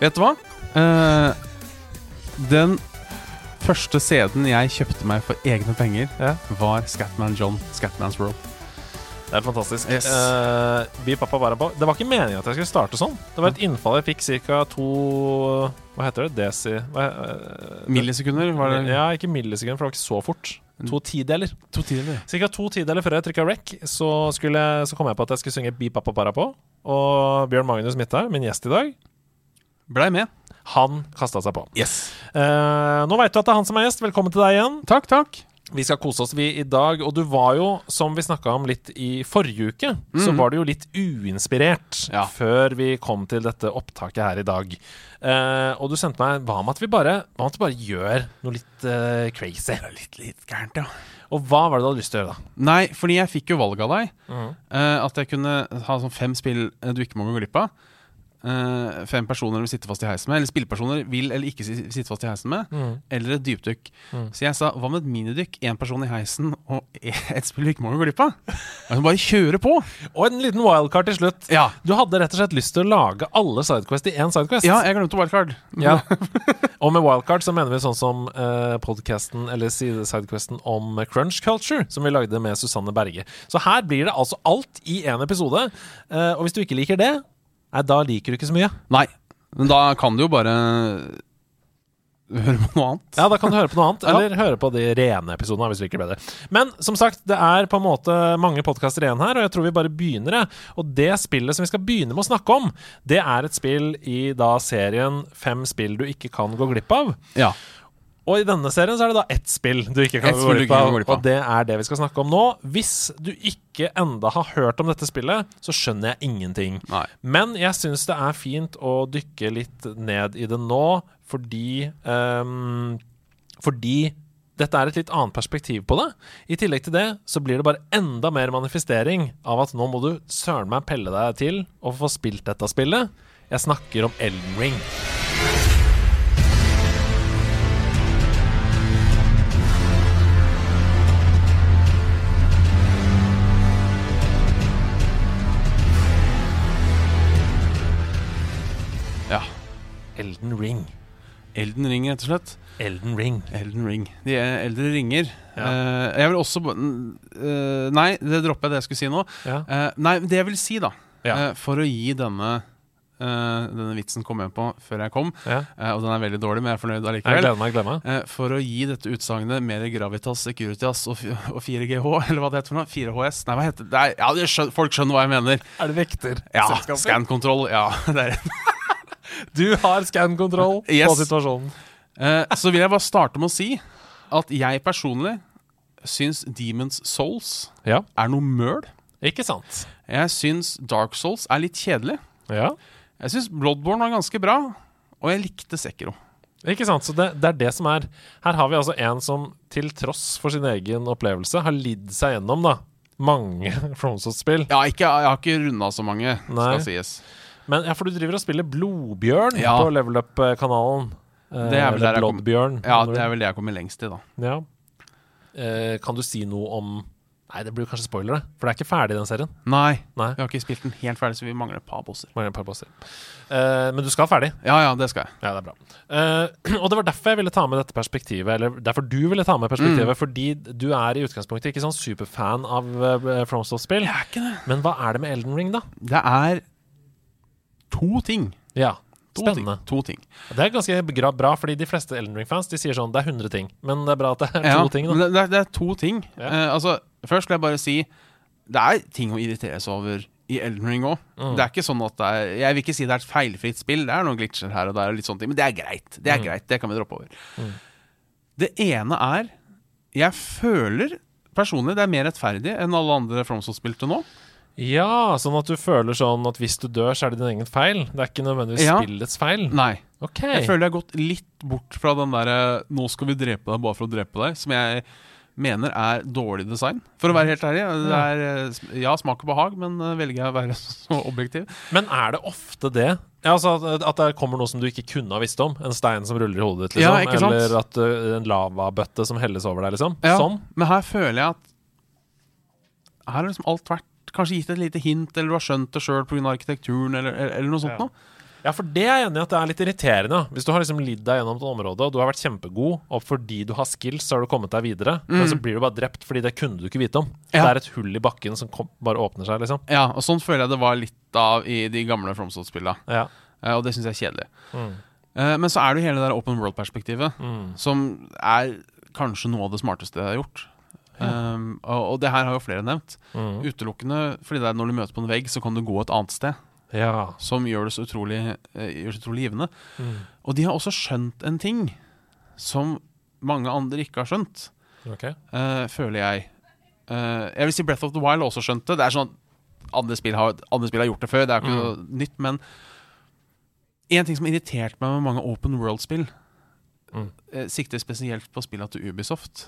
Vet du hva? Eh, den første CD-en jeg kjøpte meg for egne penger, Ja. var Scatman John, Scatman's World. Det er fantastisk. Yes. Eh, Bi pappa bare på. Det var ikke meningen at jeg skulle starte sånn. Det var et innfall jeg fikk ca. to Hva heter det? Desi hva, eh, Millisekunder, var det? Ja, ikke millisekunder, for det var ikke så fort. To tideler. To tider. Cirka to tideler før jeg trykka rec, så, skulle så kom jeg på at jeg skulle synge Bi pappa para på. Og Bjørn Magnus Midthaug, min gjest i dag, Blei med. han kasta seg på. Yes. Uh, nå veit du at det er han som er gjest. Velkommen til deg igjen. Takk, takk. Vi skal kose oss vi i dag, og du var jo, som vi snakka om litt i forrige uke, så var du jo litt uinspirert Ja. før vi kom til dette opptaket her i dag. Uh, og du sendte meg Hva med at vi bare, at vi bare gjør noe litt uh, crazy? Litt, litt gærent, ja. Og hva var det du hadde lyst til å gjøre, da? Nei, fordi jeg fikk jo valget av deg. Mm. Uh, at jeg kunne ha sånn fem spill du ikke må gå glipp av. Eh, fem personer vil sitte fast i heisen med, eller spillpersoner vil eller ikke sitte fast i heisen med. mm. Eller et dypdykk. Mm. Så jeg sa hva med et minidykk, én person i heisen og ett spill du ikke må gå glipp av? Altså bare kjøre på! Og en liten wildcard til slutt. Ja, Du hadde rett og slett lyst til å lage alle Sidequest i én Sidequest. ja jeg glemte wildcard. Ja. Og med wildcard så mener vi sånn som uh, podkasten eller sidequesten om Crunch Culture, som vi lagde med Susanne Berge. Så her blir det altså alt i én episode. Eh, og hvis du ikke liker det, nei, da liker du ikke så mye. Nei, men da kan du jo bare høre på noe annet. Ja, da kan du høre på noe annet, eller høre på de rene episodene. hvis du liker bedre. Men som sagt, det er på en måte mange podkaster igjen her, og jeg tror vi bare begynner. det. Og det spillet som vi skal begynne med å snakke om, det er et spill i da serien Fem spill du ikke kan gå glipp av. Ja. Og i denne serien så er det da ett spill du ikke kan gå glipp av. og det er det vi skal snakke om nå. Hvis du ikke enda har hørt om dette spillet, så skjønner jeg ingenting. Nei. Men jeg syns det er fint å dykke litt ned i det nå, fordi um, Fordi dette er et litt annet perspektiv på det. I tillegg til det så blir det bare enda mer manifestering av at nå må du søren meg pelle deg til å få spilt dette spillet. Jeg snakker om Elden Ring. Elden Ring. Elden Ring, rett og slett. Elden Ring. Elden Ring. De er eldre ringer. Ja. Uh, jeg vil også eh, Nei, det dropper jeg det jeg skulle si nå. Ja. Uh, nei, det jeg vil si, da, Ja. for å gi denne eh, Denne vitsen kom jeg på før jeg kom, Ja. og den er veldig dårlig, men jeg er fornøyd allikevel. jeg meg Eh, for å gi dette utsagnet mer Gravitas, Securitas og, og 4GH, eller hva det heter for noe? 4HS? Nei, hva heter det? det er, ja, det skjønner, folk skjønner hva jeg mener. Er det vekter? Ja, Skankontroll. Ja, det er Du har scan-kontroll Yes. på situasjonen. Uh, så vil jeg bare starte med å si at jeg personlig syns Demons Souls Ja, er noe møl. ikke sant? Jeg syns Dark Souls er litt kjedelig. Ja, Jeg syns Bloodborne var ganske bra, og jeg likte Sekiro. ikke sant? Så det, det er det som er Her har vi altså en som til tross for sin egen opplevelse har lidd seg gjennom da mange FromSoft-spill. Ja, ikke, jeg har ikke runda så mange, Nei. skal sies. Men ja, for du driver og spiller Blodbjørn Ja. på Level Up-kanalen. Det er vel der Bloodbjørn. Ja, det er vel det jeg kommer lengst i, da. Ja. Eh, kan du si noe om Nei, det blir kanskje spoiler. For det er ikke ferdig, den serien. Nei, Nei. vi har ikke spilt den helt ferdig, så vi mangler et par bosser. Mangler et par bosser. Eh, men du skal ferdig. Ja, ja, det skal jeg. Ja, det er bra. Eh, og det var derfor jeg ville ta med dette perspektivet, eller derfor du ville ta med perspektivet, fordi du er i utgangspunktet ikke sånn superfan av uh. Jeg er ikke det. Men hva er det med Elden Ring, da? Det er to ting. Ja, To spennende. ting. To ting. Det er ganske bra, fordi de fleste Elden Ring-fans De sier sånn det er 100 ting. Men det er bra at det er Ja, to ting. Det, er- det er to ting. Ja. Uh, altså, først skal jeg bare si Det er ting å irritere seg over i Elden Ring òg. Mm. Det er ikke sånn at det er Jeg vil ikke si det er et feilfritt spill. Det er noen glitcher her og der, og litt sånne ting men det er greit. Det er Mm. greit, det kan vi droppe over. Mm. Det ene er Jeg føler personlig det er mer rettferdig enn alle andre From som spilte nå. Ja, sånn at du føler sånn at hvis du dør, så er det din egen feil. Det er ikke nødvendigvis Ja. spillets feil. Nei. Okay. Jeg føler jeg har gått litt bort fra den derre 'nå skal vi drepe deg bare for å drepe deg', som jeg mener er dårlig design. For å være helt ærlig. Det er, eh, ja, smak og behag, men eh, velger jeg å være så objektiv. Men er det ofte det? Ja, altså at, at det kommer noe som du ikke kunne ha visst om? En stein som ruller i hodet ditt, liksom? Ja. Eller at uh, en lavabøtte som helles over deg, liksom? Ja, Sånn? Men her føler jeg at Her har liksom alt vært Kanskje gitt et lite hint, eller du har skjønt det sjøl pga. arkitekturen, eller, eller, noe sånt Ja. noe. Ja, for det er jeg enig i at det er litt irriterende. Hvis du har liksom lidd deg gjennom et område, og du har vært kjempegod, og fordi du har skills, så har du kommet deg videre, men så blir du bare drept fordi det kunne du ikke vite om. Mm. Ja. Det er et hull i bakken som kom, bare åpner seg, liksom. Ja, og sånn føler jeg det var litt av i de gamle FromSoft-spillene. Ja. uh, og det syns jeg er kjedelig. Mm. Uh, men så er det jo hele det der open world-perspektivet, Mm. som er kanskje noe av det smarteste jeg har gjort. Um, og, og det her har jo flere nevnt. Mm. Utelukkende fordi det er når du møter på en vegg, så kan du gå et annet sted. Ja. Som gjør det så utrolig, eh, gjør det utrolig givende. Mm. Og de har også skjønt en ting som mange andre ikke har skjønt, okay. uh, føler jeg. Uh, jeg vil si Breath of the Wild også skjønte. Det er sånn at andre spill har, andre spill har gjort det før, det er ikke noe nytt, men en ting som har irritert meg med mange open world-spill, Mm. uh, sikter spesielt på spillene til Ubisoft,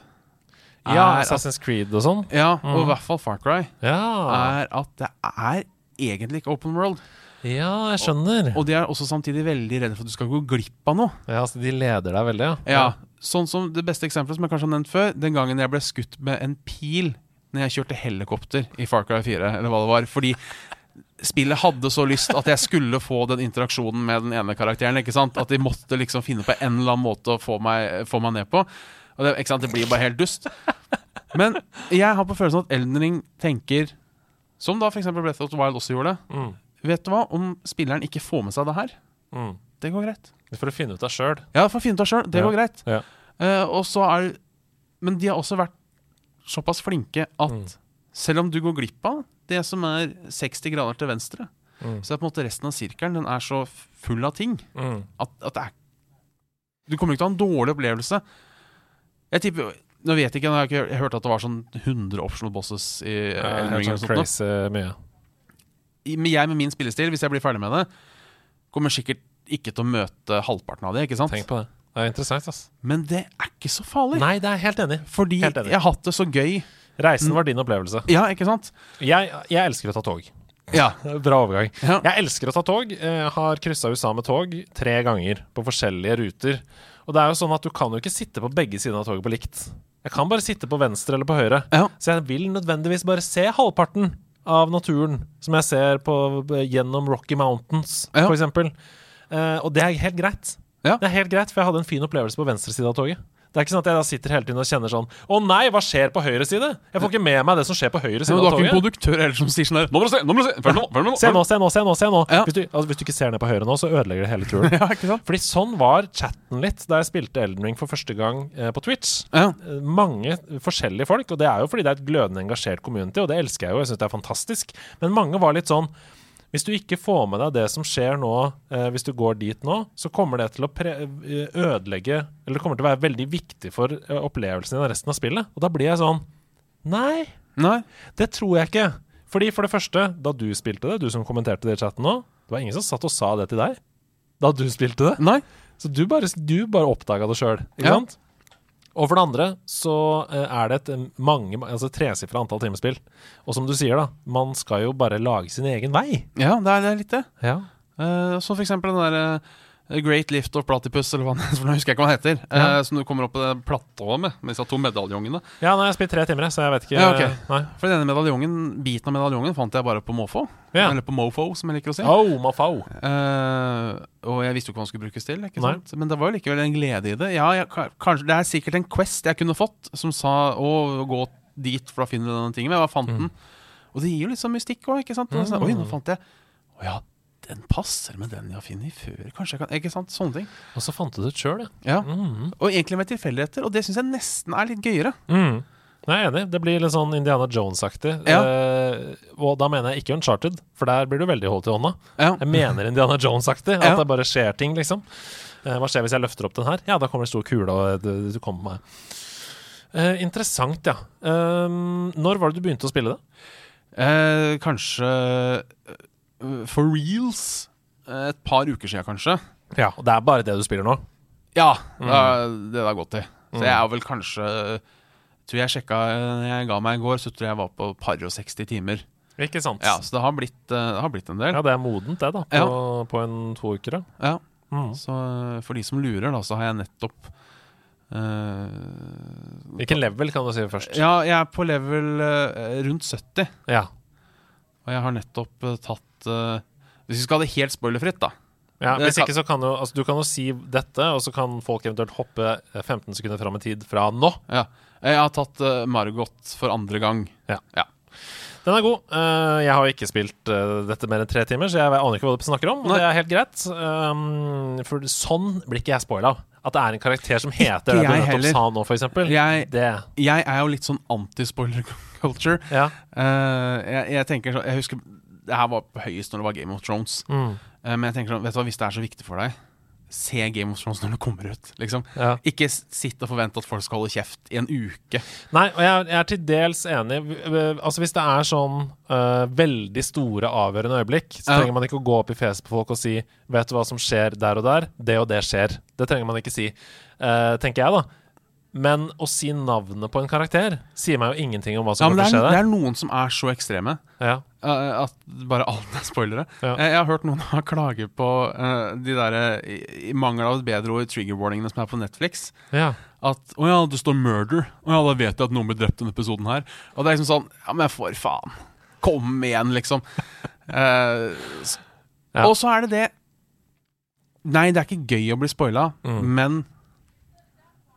Ja, Assassin's Creed og sånn. ja, og Mm. i hvert fall Far Cry, Ja. er at det er egentlig ikke open world. ja, jeg skjønner. Og de er også samtidig veldig redde for at du skal gå glipp av noe. Ja, så de leder deg veldig, ja. Ja, Sånn som det beste eksempelet som jeg kanskje har nevnt før, den gangen jeg ble skutt med en pil når jeg kjørte helikopter i Far Cry 4, eller hva det var. Fordi spillet hadde så lyst at jeg skulle få den interaksjonen med den ene karakteren. ikke sant? At de måtte liksom finne på en eller annen måte å få meg, få meg ned på. Det, ikke sant? det blir bare helt dust. Men jeg har på følelsen at Elden Ring tenker, som da f.eks. Breath of the Wild også gjorde, Mm. vet du hva, om spilleren ikke får med seg det her, Mm. det går greit. Det får du finne ut av sjøl. Ja, for å finne ut av sjøl. Det Ja. går greit. Ja. Uh, og så er Men de har også vært såpass flinke at Mm. selv om du går glipp av det som er 60 grader til venstre, Mm. så er på en måte resten av sirkelen Den er så full av ting Mm. at, at det er Du kommer ikke til å ha en dårlig opplevelse. Jeg tipper Nå vet jeg ikke, jeg har ikke hørt at det var sånn 100 optional bosses i Ja, Elden Ring. sånn crazy mye. Men jeg med min spillestil, hvis jeg blir ferdig med det, kommer sikkert ikke til å møte halvparten av det. ikke sant? Tenk på det. Det er interessant, ass. Men det er ikke så farlig. Nei, det er helt enig. Fordi Helt enig. jeg har hatt det så gøy. Reisen var din opplevelse. Ja, ikke sant? Jeg, jeg elsker å ta tog. Ja. Bra overgang. Ja. Jeg elsker å ta tog. Jeg har kryssa USA med tog tre ganger på forskjellige ruter. Og det er jo sånn at du kan jo ikke sitte på begge sider av toget på likt. Jeg kan bare sitte på venstre eller på høyre. Ja. Så jeg vil nødvendigvis bare se halvparten av naturen som jeg ser på, gjennom Rocky Mountains, Ja. for eksempel. Eh, og det er helt greit. Ja. Det er helt greit, for jeg hadde en fin opplevelse på venstre side av toget. Det er ikke sånn at jeg da sitter hele tiden og kjenner sånn Å nei, hva skjer på høyre side? Jeg får ikke med meg det som skjer på høyre side Men side du har ikke en produktør heller som sier sånn der Nå må du se! Nå må du se! Følg nå! Følg nå! Se nå, se nå, se nå! se nå Ja. hvis, du, altså, hvis du ikke ser ned på høyre nå, så ødelegger det hele turen. Ja, ikke sant? Fordi sånn var chatten litt da jeg spilte Elden Ring for første gang eh, på Twitch. Ja. Eh, Mange forskjellige folk, og det er jo fordi det er et glødende engasjert community, og det elsker jeg jo, jeg syns det er fantastisk. Men mange var litt sånn Hvis du ikke får med deg det som skjer nå, eh, hvis du går dit nå, så kommer det til å eh, ødelegge Eller det kommer til å være veldig viktig for eh, opplevelsen din av resten av spillet. Og da blir jeg sånn Nei, Nei. det tror jeg ikke. Fordi for det første, da du spilte det, du som kommenterte det i chatten nå, det var ingen som satt og sa det til deg da du spilte det. Nei. Så du bare, du bare oppdaga det sjøl, Ja. sant? Og for det andre så eh, er det et eh, mange, altså tresifra antall timespill. Og som du sier, da, man skal jo bare lage sin egen vei. Ja, det er, litt det. Ja. Uh, så for eksempel den der eh, Great Lift of Platypus, eller hva for husker jeg ikke hva den heter. Ja. eh, som du kommer opp på det platået med, med disse to medaljongene. ja, nå har jeg spilt tre timer, så jeg vet ikke Ja, okay. For denne medaljongen, biten av medaljongen fant jeg bare på måfå. Ja. Eller på mofo, som jeg liker å si. Oh, mofo. Eh, og jeg visste jo ikke hva den skulle brukes til. Ikke sant? Men det var jo likevel en glede i det. Ja, jeg, kanskje, Det er sikkert en Quest jeg kunne fått, som sa å gå dit, for da finner du denne tingen. Men jeg bare fant den. Og det gir jo litt sånn mystikk òg, ikke sant? Mm. Oi, nå fant jeg Å ja, den passer med den jeg har funnet før. Kanskje jeg kan Ikke sant? Sånne ting. Og så fant du det ut sjøl, ja. Mm. Og egentlig med tilfeldigheter, og det syns jeg nesten er litt gøyere. Mm. Jeg er enig. Det blir litt sånn Indiana Jones-aktig. Ja. Eh, og da mener jeg ikke Uncharted, for der blir du veldig holdt i hånda. Ja. Jeg mener Indiana Jones-aktig. At Ja. det bare skjer ting, liksom. Eh, hva skjer hvis jeg løfter opp den her? Ja, da kommer det stor kule, og du, du kommer meg. Eh, interessant, ja. Um, når var det du begynte å spille det? Eh, kanskje for reals eh, et par uker siden, kanskje. Ja, Og det er bare det du spiller nå? Ja, Mm. det er det har gått i. Så jeg er vel kanskje Tror jeg sjekka når jeg ga meg i går, så tror jeg jeg var på par og 60 timer. Ikke sant? Ja, Så det har blitt, eh, det har blitt en del. Ja, det er modent, det, da. På, Ja. på en to uker, da. Ja, Mm. Så eh, for de som lurer, da, så har jeg nettopp eh, Hvilken level kan du si først? Ja, jeg er på level uh, rundt 70. Ja. Og jeg har nettopp eh, tatt eh, Hvis vi skal ha det helt spoilerfritt, da. Ja, hvis ikke så kan jo altså, Du kan jo si dette, og så kan folk eventuelt hoppe eh, 15 sekunder fram i tid fra nå. Ja. Jeg har tatt eh, Margot for andre gang. Ja Den er god. Eh, jeg har ikke spilt eh, dette mer enn tre timer, så jeg aner ikke hva du snakker om. Nei. det er helt greit. Um, for sånn blir ikke jeg spoila. At det er en karakter som heter det du nettopp sa nå, f.eks. Jeg, jeg er jo litt sånn anti-spoiler culture. Ja. Uh, jeg, jeg tenker så Jeg husker Det her var på høyest når det var Game of Thrones. Mm. Uh, men jeg tenker sånn Vet du hva, hvis det er så viktig for deg, se Game of Thrones når det kommer ut. Liksom. ja. Ikke sitt og forvente at folk skal holde kjeft i en uke. Nei, og jeg, jeg er til dels enig. Altså Hvis det er sånn uh, veldig store, avgjørende øyeblikk, så trenger man ikke å gå opp i fjeset på folk og si 'Vet du hva som skjer der og der?' Det og det skjer. Det trenger man ikke si, uh, tenker jeg, da. Men å si navnet på en karakter sier meg jo ingenting om hva som ja, kommer til å skje der. det er noen som er så ekstreme Ja. Eh, at bare alt er spoilere. Ja. Eh, jeg har hørt noen ha klage på uh, de der, i, i mangel av et bedre ord trigger warningene som er på Netflix. ja. At 'Å ja, det står 'murder'. Å ja, da vet jeg at noen blir drept i denne episoden her. Og det er liksom sånn Ja, men for faen. Kom igjen, liksom. uh, Ja. Og så er det det Nei, det er ikke gøy å bli spoila, Mm. men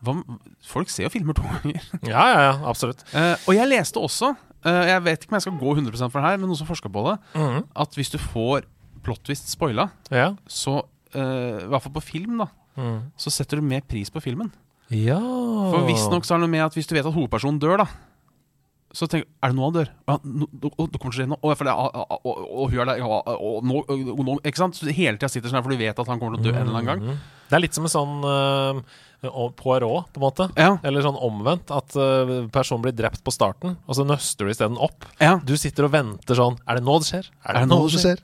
hva, Folk ser jo filmer to ganger. ja, ja, ja, absolutt. Og jeg leste også, jeg vet ikke om jeg skal gå 100 for det her, men noen som forsker på det, mm. at hvis du får plottvist spoila, Ja. så eh, I hvert fall på film, da, Mm. så setter du mer pris på filmen. ja. For visstnok så er det noe med at hvis du vet at hovedpersonen dør, da så tenk, Er det nå han dør? Ja, nå, nå, det kommer til å skje noe. Det, og, og, og, og hun er der. Og, nå, ikke sant? Så hele tida sitter sånn her, for du vet at han kommer til å dø en eller annen gang. Mhm. Det er litt som en sånn uh, Poirot, på en måte. Ja, Eller sånn omvendt, at uh, personen blir drept på starten, og så nøster du isteden opp. ja. Du sitter og venter sånn Er det nå det skjer? Er det nå det skjer?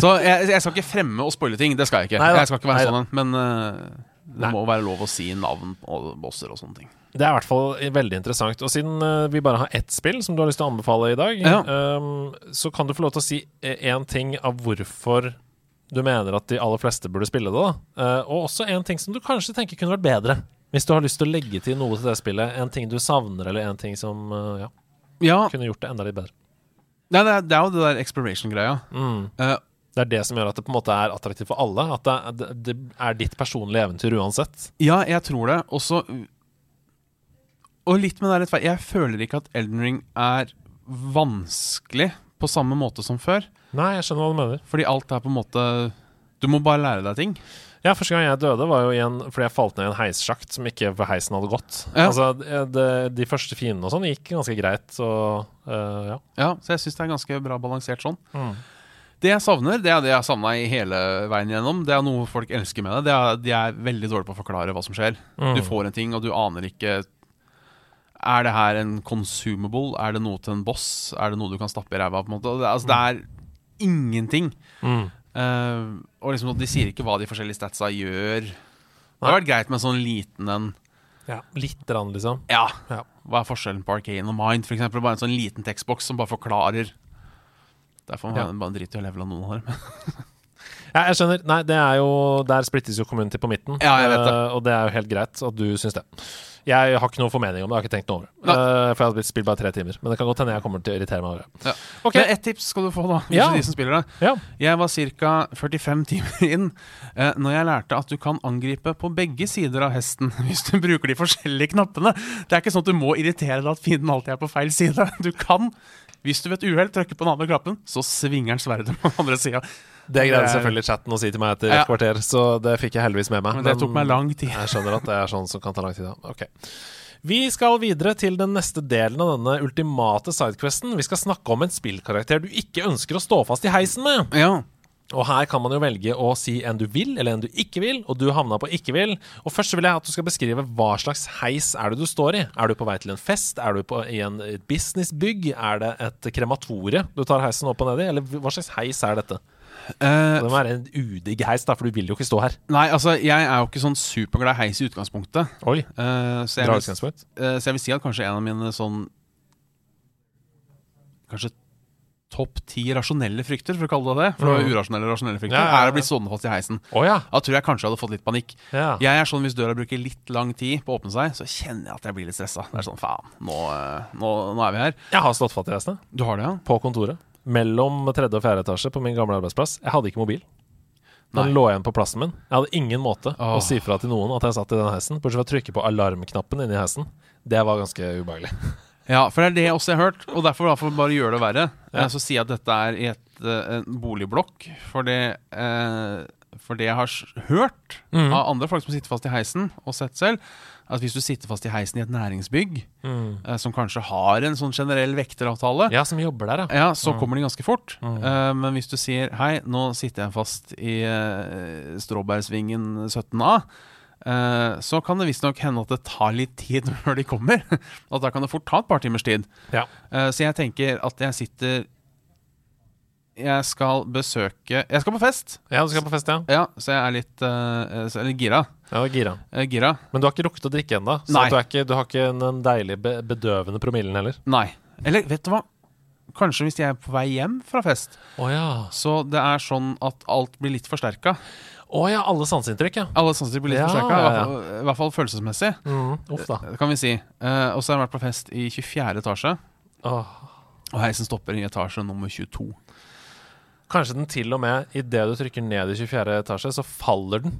Så jeg, jeg skal ikke fremme og spoile ting. Det skal jeg ikke. Neida. Jeg skal ikke være Neida. sånn. Men uh, det Nei. må være lov å si navn og bosser og sånne ting. Det er i hvert fall veldig interessant. Og siden uh, vi bare har ett spill som du har lyst til å anbefale i dag, Ja. um, så kan du få lov til å si én ting av hvorfor du mener at de aller fleste burde spille det. da Uh, Og også en ting som du kanskje tenker kunne vært bedre. Hvis du har lyst til å legge til noe til det spillet. En ting du savner, eller en ting som uh, ja, Ja, kunne gjort det enda litt bedre. Nei, det, er, det er jo det der exploration-greia. Mm. Uh, Det er det som gjør at det på en måte er attraktivt for alle. At det, er- det, er ditt personlige eventyr uansett. ja, jeg tror det. Også Og litt med det rettferdige rettferdig Jeg føler ikke at Elden Ring er vanskelig på samme måte som før. Nei, jeg skjønner hva du mener. Fordi alt er på en måte Du må bare lære deg ting. Ja, Første gang jeg døde, var jo igjen en, fordi jeg falt ned i en heissjakt som ikke heisen hadde gått. Ja. Altså, det, De første fiendene og sånn gikk ganske greit, så uh, ja. Ja, Så jeg syns det er ganske bra balansert sånn. Mm. Det jeg savner, det er det jeg har savna i hele veien gjennom. Det er noe folk elsker med det. det er, de er veldig dårlige på å forklare hva som skjer. Mm. Du får en ting, og du aner ikke Er det her en consumable? Er det noe til en boss? Er det noe du kan stappe i ræva? på en måte? Altså, det er ingenting. Mm. Uh, og liksom, De sier ikke hva de forskjellige statsa gjør. Det har vært greit med en sånn liten en Ja, Litt rann, liksom. Ja, Ja. hva er forskjellen på Arcane og Mind? For eksempel, bare en sånn liten tekstboks som bare forklarer. Derfor må Ja. bare drite i å levele noen av dem. Ja, jeg skjønner. Nei, det er jo Der splittes jo community på midten. Ja, jeg vet det. Uh, og det er jo helt greit at du syns det. Jeg har ikke noe formening om det, jeg har ikke tenkt noe over det. Eh, for jeg hadde spilt bare tre timer. Men det kan godt hende jeg kommer til å irritere meg over det. Ja. Okay. Men ett tips skal du få, da. Hvis Ja. de som spiller det. Ja. Jeg var ca. 45 timer inn uh, når jeg lærte at du kan angripe på begge sider av hesten hvis du bruker de forskjellige knappene. Det er ikke sånn at du må irritere deg at fienden alltid er på feil side. Du kan, hvis du ved et uhell trykker på den andre knappen, så svinger den sverdet på den andre sida. Det greide selvfølgelig chatten å si til meg etter et kvarter, så det fikk jeg heldigvis med meg. Men det tok meg lang tid. Jeg skjønner at det er sånn som kan ta lang tid. Ja. Okay. Vi skal videre til den neste delen av denne ultimate sidequesten. Vi skal snakke om en spillkarakter du ikke ønsker å stå fast i heisen med. Ja. Og her kan man jo velge å si en du vil, eller en du ikke vil, og du havna på ikke vil. Og først vil jeg at du skal beskrive hva slags heis er det du står i. Er du på vei til en fest? Er du på, i en et businessbygg? Er det et krematorie du tar heisen opp og ned i? Eller hva slags heis er dette? Eh, Det må være en udigg heis, da, for du vil jo ikke stå her. nei, altså, jeg er jo ikke sånn superglad i heis i utgangspunktet. Oi, uh, så, jeg vil, utgangspunkt. eh, så jeg vil si at kanskje en av mine sånn Kanskje topp ti rasjonelle frykter, for å kalle det det. For Mm. jo urasjonelle rasjonelle frykter. Ja, ja, ja. Er å bli stående fast i heisen. Oh, ja. Da tror jeg kanskje jeg hadde fått litt panikk. ja. Jeg er sånn Hvis døra bruker litt lang tid på å åpne seg, så kjenner jeg at jeg blir litt stressa. Det er sånn, faen, nå, nå, nå er vi her. Jeg har stått fatt i heisen. Du har det, ja? På kontoret. Mellom tredje og fjerde etasje på min gamle arbeidsplass. Jeg hadde ikke mobil. Den Nei. lå igjen på plassen min. Jeg hadde ingen måte Åh. å si fra til noen at jeg satt i den heisen. Bortsett fra å trykke på alarmknappen inni heisen. Det var ganske ubehagelig. Ja, for det er det jeg også har hørt, og derfor, derfor bare gjør det verre. Ja. Eh, Så jeg at dette er i et, eh, en boligblokk, for det, eh, for det jeg har hørt mm. av andre folk som sitter fast i heisen, og sett selv, at hvis du sitter fast i heisen i et næringsbygg, eh, som kanskje har en sånn generell vekteravtale, Ja, som jobber der, ja. ja, så kommer de ganske fort. Mm. Eh, men hvis du sier 'hei, nå sitter jeg fast i eh, Stråbergsvingen 17A', eh, så kan det visstnok hende at det tar litt tid før de kommer. At da kan det fort ta et par timers tid. Ja. Eh, så jeg tenker at jeg sitter Jeg skal besøke Jeg skal på fest, Ja, du skal på fest, ja. ja, så jeg er litt eh, så, Eller gira. Ja, gira. Eh, gira. Men du har ikke rukket å drikke ennå, så du, ikke, du har ikke den deilige be bedøvende promillen heller. Nei. Eller vet du hva? Kanskje hvis jeg er på vei hjem fra fest. Oh, ja. Så det er sånn at alt blir litt forsterka. Å ja, alle sanseinntrykk, ja. Alle sanseinntrykk blir litt Ja, forsterka, i ja, hvert ja. fall- i hvert fall følelsesmessig. Mm, uff da. Det kan vi si. Uh, og så har jeg vært på fest i 24. etasje, Oh. og heisen stopper i etasje nummer 22. Kanskje den til og med, idet du trykker ned i 24. etasje, så faller den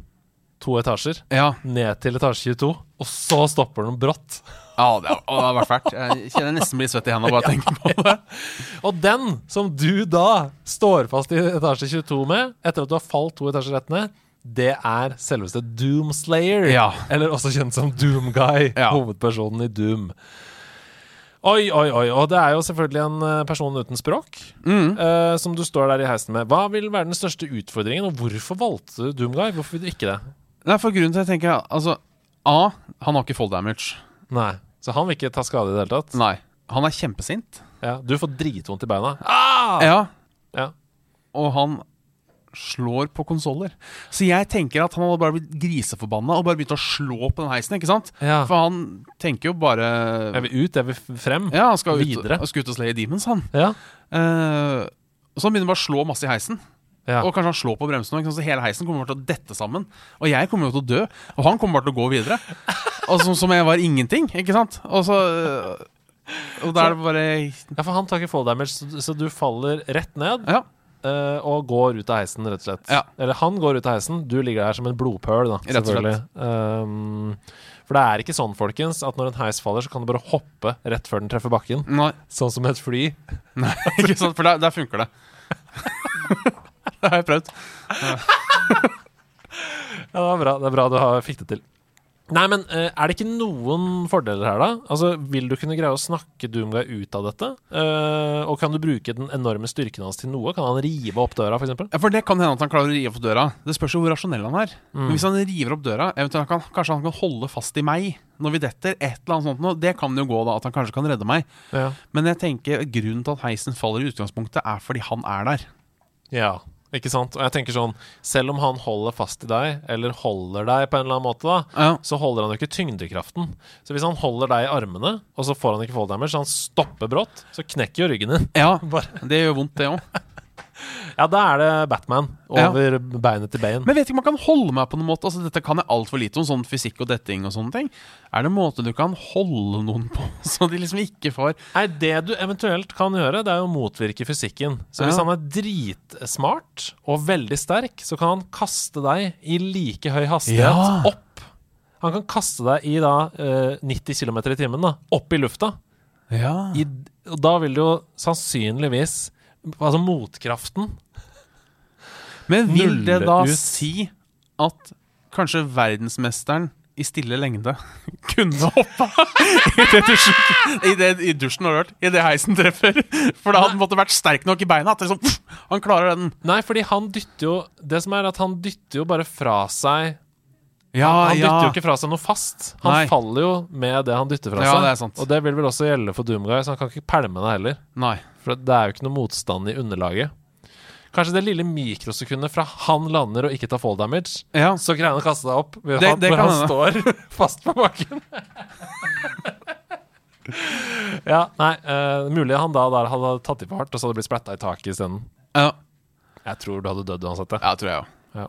to etasjer Ja, ned til etasje 22, og så stopper den brått. ja det, har, vært fælt. Jeg kjenner jeg nesten blir svett i hendene bare jeg tenker på det. Og den som du da står fast i etasje 22 med, etter at du har falt to etasjer rett ned, det er selveste Doomslayer. Ja. Eller også kjent som Doomguy, Ja. hovedpersonen i Doom. Oi, oi, oi. Og det er jo selvfølgelig en eh, person uten språk Mm. uh, som du står der i heisen med. Hva vil være den største utfordringen, og hvorfor valgte du Doomguy? Hvorfor vil du ikke det? Nei, for grunnen til at jeg tenker Altså, A. Han har ikke fall damage. Nei. Så han vil ikke ta skade i det hele tatt? Nei. Han er kjempesint. Ja, du får dritvondt i beina. Ah! Ja. Ja. Og han slår på konsoller. Så jeg tenker at han hadde bare blitt griseforbanna og bare begynt å slå på den heisen. ikke sant? Ja. For han tenker jo bare Jeg vil ut, jeg vil frem. Ja, han skal ut, og skal ut og slay demons, han. Ja. Uh, så han begynner bare å slå masse i heisen. Ja. Og kanskje han slår på bremsene. Så hele heisen kommer bare til å dette sammen. Og jeg kommer jo til å dø. Og han kommer bare til å gå videre. Og som, som jeg var ingenting. Ikke sant? Og så Og da er det bare ja, for han tar ikke fall damage, så, så du faller rett ned Ja. Eh, og går ut av heisen, rett og slett. Ja. Eller han går ut av heisen, du ligger der som en blodpøl, da. Selvfølgelig. Um, for det er ikke sånn, folkens, at når en heis faller, så kan du bare hoppe rett før den treffer bakken. Nei, Sånn som et fly. nei ikke sant? For der, der funker det. det har jeg prøvd. Ja, det var bra, det er bra du har, fikk det til. Nei, men eh, er det ikke noen fordeler her, da? Altså, Vil du kunne greie å snakke Doomguy ut av dette? Uh, og kan du bruke den enorme styrken hans til noe? Kan han rive opp døra, f.eks.? Ja, For det kan hende at han klarer å rive opp døra. Det spørs jo hvor rasjonell han er. Mm. Men hvis han river opp døra, eventuelt kan, kanskje han kan holde fast i meg når vi detter. Et eller annet sånt noe. Det kan jo gå, da, at han kanskje kan redde meg. Ja. Men jeg tenker grunnen til at heisen faller i utgangspunktet, er fordi han er der. ja. Ikke sant? Og jeg tenker sånn Selv om han holder fast i deg, eller holder deg på en eller annen måte, da, Ja. så holder han jo ikke tyngdekraften. Så hvis han holder deg i armene, og så får han ikke fall damage, så han stopper brått, så knekker jo ryggen din. Ja, Bare. det gjør vondt, det òg. Ja, da er det Batman over beinet til Bane. Men vet ikke om man kan holde meg på noen måte. Altså, dette kan jeg altfor lite om, sånn fysikk og detting og sånne ting. Er det en måte du kan holde noen på, så de liksom ikke får Nei, det du eventuelt kan gjøre, det er å motvirke fysikken. Så hvis Ja. han er dritsmart og veldig sterk, så kan han kaste deg i like høy hastighet Ja. opp. Han kan kaste deg i da eh, 90 km i timen, da, opp i lufta. Ja. I, og da vil du jo sannsynligvis Altså motkraften Men vil det da ut. si at kanskje verdensmesteren i stille lengde kunne hoppa i det dusjen, i det, i dusjen har du hørt, i det heisen treffer. For da hadde han måtte vært sterk nok i beina. At liksom, han klarer den. Nei, fordi han dytter jo Det som er at han dytter jo bare fra seg Ja, Han ja. dytter jo ikke fra seg noe fast. Han Nei. faller jo med det han dytter fra Ja, seg. det er sant. Og det vil vel også gjelde for Doomguy, så han kan ikke pælme deg heller. Nei. For det er jo ikke noe motstand i underlaget. Kanskje det lille mikrosekundet fra han lander og ikke tar fall damage, Ja. så greier han å kaste deg opp Det- han, det når han han står fast på bakken. ja, nei, uh, mulig han da der hadde tatt i for hardt, og så hadde det blitt splatta i taket isteden. ja. Jeg tror du hadde dødd uansett. det. Ja, tror jeg òg. Ja.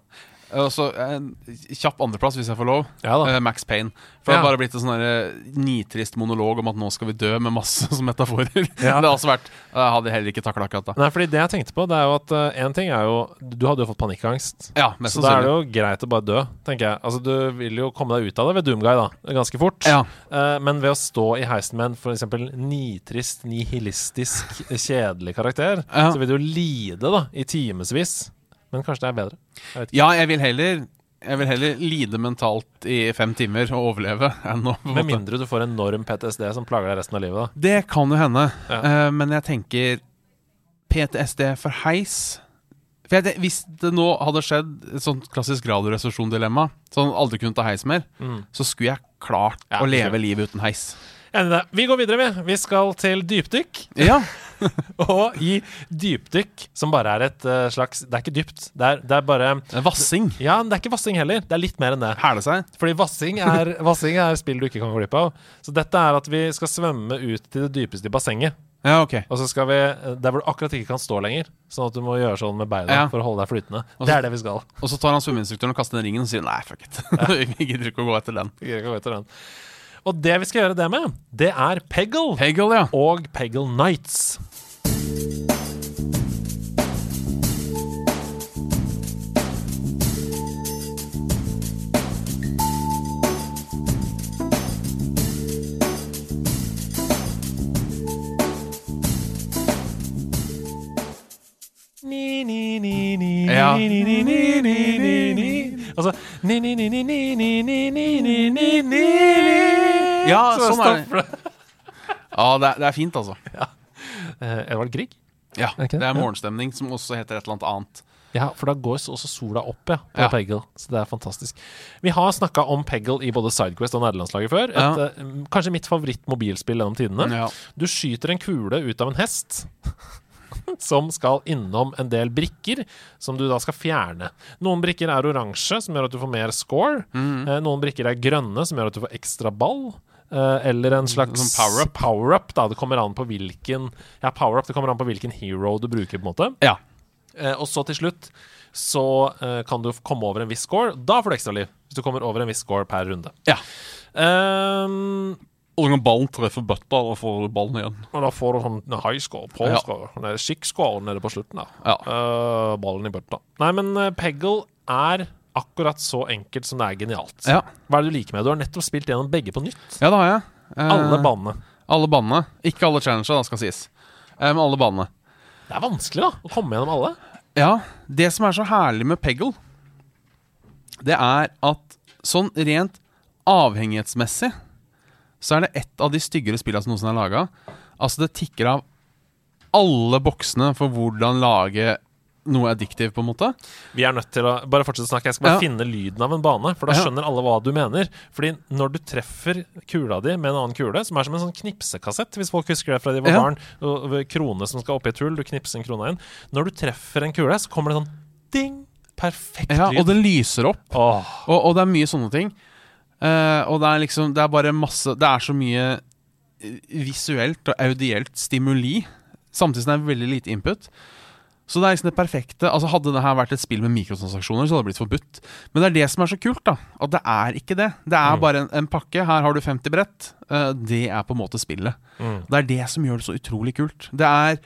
Og så en kjapp andreplass, hvis jeg får lov. Ja da. Eh, Max Payne. For det har bare blitt en sånn eh, nitrist monolog om at nå skal vi dø, med masse som metaforer. Ja. Det har også vært Jeg hadde heller ikke takla akkurat da. Nei, fordi det jeg tenkte på, det er jo at én ting er jo Du hadde jo fått panikkangst. Ja, mest Så da er det jo greit å bare dø, tenker jeg. Altså, Du vil jo komme deg ut av det ved Doomguy, da. Ganske fort. Ja. Eh, men ved å stå i heisen med en f.eks. nitrist, nihilistisk, kjedelig karakter, Ja. så vil du jo lide da, i timevis. Men kanskje det er bedre. Jeg ja, jeg vil heller Jeg vil heller lide mentalt i fem timer og overleve enn å Med mindre du får enorm PTSD som plager deg resten av livet. da Det kan jo hende, Ja. Eh, men jeg tenker PTSD for heis For jeg, Hvis det nå hadde skjedd et sånt klassisk radioresepsjon-dilemma, så han aldri kunne ta heis mer, Mm. så skulle jeg klart Ja, å leve livet uten heis. Enig i det. Vi går videre, vi. Vi skal til dypdykk. Ja, Og i dypdykk, som bare er et uh, slags Det er ikke dypt. Det er, det er bare Vassing. Ja, det er ikke vassing heller. Det er litt mer enn det. Hæle seg. Fordi vassing er, vassing er spill du ikke kan gå glipp av. Så dette er at vi skal svømme ut til det dypeste i bassenget. Ja, ok. Og så skal vi eh, Der hvor du akkurat ikke kan stå lenger. Sånn at du må gjøre sånn med beina Ja. for å holde deg flytende. Også, Det er det vi skal. Og så tar han svømmeinstruktøren og kaster den ringen og sier nei, fuck it. Vi gidder ikke å gå etter den. Vi gidder ikke å gå etter den. Og det vi skal gjøre det med, det er Peggle Peggle ja. og Peggle Nights. Ja. Altså Ja, sånn er det. Ja, det er, fint, altså. Ja. Eh, Edvard Grieg? Ja. Det, er morgenstemning, som også heter et eller annet annet. Ja, for da går også sola opp ja, på ja. Peggle, så det er fantastisk. Vi har snakka om Peggle i både Sidequest og nederlandslaget før. Et, ja. Kanskje mitt favoritt mobilspill gjennom tidene. Ja. Du skyter en kule ut av en hest. Som skal innom en del brikker, som du da skal fjerne. Noen brikker er oransje, som gjør at du får mer score. Mm. Eh, Noen brikker er grønne, som gjør at du får ekstra ball. Eh, eller en slags power-up. da. Det kommer an på hvilken Ja, power-up, det kommer an på hvilken hero du bruker, på en måte. ja. Eh, og så til slutt så kan du komme over en viss score. Da får du ekstraliv. Hvis du kommer over en viss score per runde. Ja. Ehm, Og når ballen treffer bøtta, da får du ballen igjen. og da får du sånn high score, på Ja. score, chic score nede på slutten. der. Ja. Uh, Ballen i bøtta. Nei, men eh, Peggle er akkurat så enkelt som det er genialt. Ja. Hva er det du liker med? Du har nettopp spilt gjennom begge på nytt. ja, det har jeg. Eh, Alle banene. Alle banene. Ikke alle challenger, da, skal sies. Eh, men alle banene. Det er vanskelig da å komme gjennom alle. Ja, det som er så herlig med Peggle, det er at sånn rent avhengighetsmessig så er det et av de styggere spillene som noensinne er laga. Altså, det tikker av alle boksene for hvordan lage noe addictive, på en måte. Vi er nødt til å Bare fortsette å snakke. Jeg skal bare Ja. finne lyden av en bane, for da Ja. skjønner alle hva du mener. Fordi når du treffer kula di med en annen kule, som er som en sånn knipsekassett, hvis folk husker det fra de var Ja. barn, krone som skal oppi et hull, du knipser en krone inn Når du treffer en kule, så kommer det sånn ding! Perfekt Ja, og det lyser opp. Åh, Og, og det er mye sånne ting. Eh, og det er liksom Det er bare masse Det er så mye eh, visuelt og audielt stimuli, samtidig som det er veldig lite input. Så det er liksom det perfekte Altså Hadde det her vært et spill med mikrotransaksjoner, så hadde det blitt forbudt. Men det er det som er så kult, da. At det er ikke det. Det er Mm. bare en, en pakke. Her har du 50 brett. Uh, det er på en måte spillet. mm. Det er det som gjør det så utrolig kult. Det er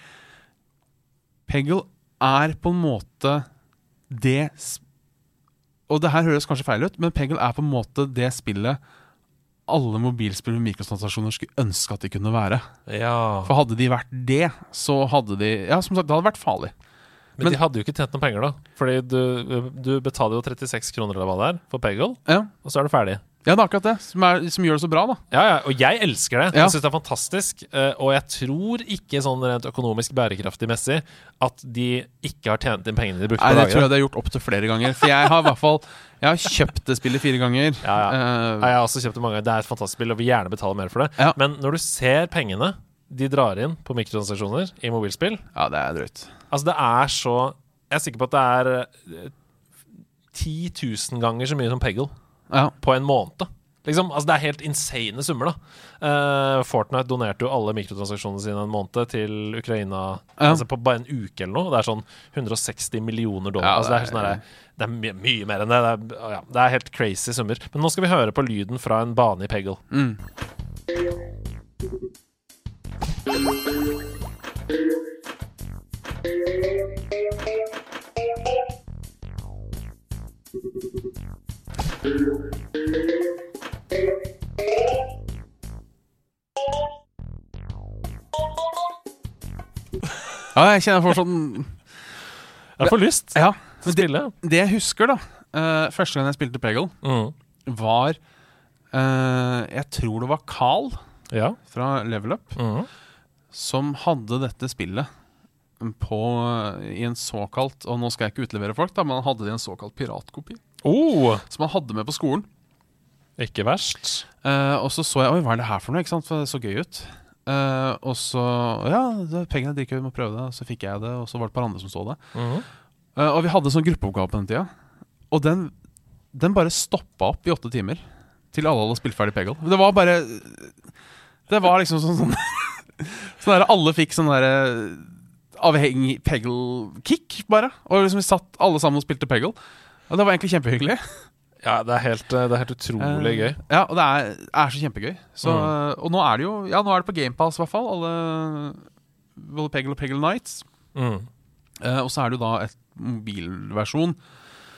Peggle er på en måte det s- Og det her høres kanskje feil ut, men Peggle er på en måte det spillet alle mobilspill med mikrotransaksjoner skulle ønske at de kunne være. Ja. For hadde de vært det, så hadde de Ja, som sagt, det hadde vært farlig. Men, men- de hadde jo ikke tjent noen penger, da. Fordi du, du betaler jo 36 kroner eller hva det er for Peggle, Ja, og så er du ferdig. Ja, det er akkurat det som, er, som gjør det så bra, da. Ja, ja, og jeg elsker det. Ja. Jeg syns det er fantastisk. eh, Og jeg tror ikke sånn rent økonomisk bærekraftig messig at de ikke har tjent inn pengene de brukte Nei, på Det tror jeg lageret. de har gjort opptil flere ganger. For jeg har i hvert fall Jeg har kjøpt det spillet fire ganger. Ja, ja. Eh, jeg har også kjøpt det mange ganger. Det er et fantastisk spill, og vil gjerne betale mer for det. Ja. Men når du ser pengene de drar inn på mikrotransaksjoner i mobilspill ja, det er drøyt. Altså, det er så Jeg er sikker på at det er eh, 10 000 ganger så mye som Peggle Ja. på en måned. Liksom, altså Det er helt insane summer, da. Uh, Fortnite donerte jo alle mikrotransaksjonene sine en måned til Ukraina Ja. Altså på bare en uke eller noe. Det er sånn 160 millioner dollar. Ja, altså det er, det sånn er- der, det er mye, mye mer enn det. Det er, ja, det er helt crazy summer. Men nå skal vi høre på lyden fra en bane i Peggle. Mm. Ja, jeg kjenner jeg får sånn Jeg får lyst Ja. til å spille. Det jeg husker, da uh, Første gang jeg spilte Peggle, Mm. var uh, Jeg tror det var Carl Ja. fra Level Up Mm. som hadde dette spillet på, i en såkalt Og nå skal jeg ikke utlevere folk, da men han hadde det i en såkalt piratkopi. Oh, Som han hadde med på skolen. ikke verst. Uh, og så så jeg Oi, hva er det her for noe? Ikke sant? For det så gøy ut. Eh, og så Ja, pengene er dritgøy, vi må prøve det. Så fikk jeg det, og så var det et par andre som så det. Mm. Eh, og vi hadde sånn gruppeoppgave på den tida. Og den, den bare stoppa opp i åtte timer. Til alle hadde spilt ferdig Peggle. Det var bare Det var liksom sånn Sånn, sånn der, Alle fikk sånn derre avhengig Peggle-kick, bare. Og liksom vi satt alle sammen og spilte Peggle. Og det var egentlig kjempehyggelig. Ja, det er helt, det er helt utrolig Eh, gøy. Ja, og det er, er så kjempegøy. Så, Mm. Og nå er det jo Ja, nå er det på GamePass, i hvert fall. Alle Peggle og Peggle Nights. Mm. Uh, og så er det jo da et mobilversjon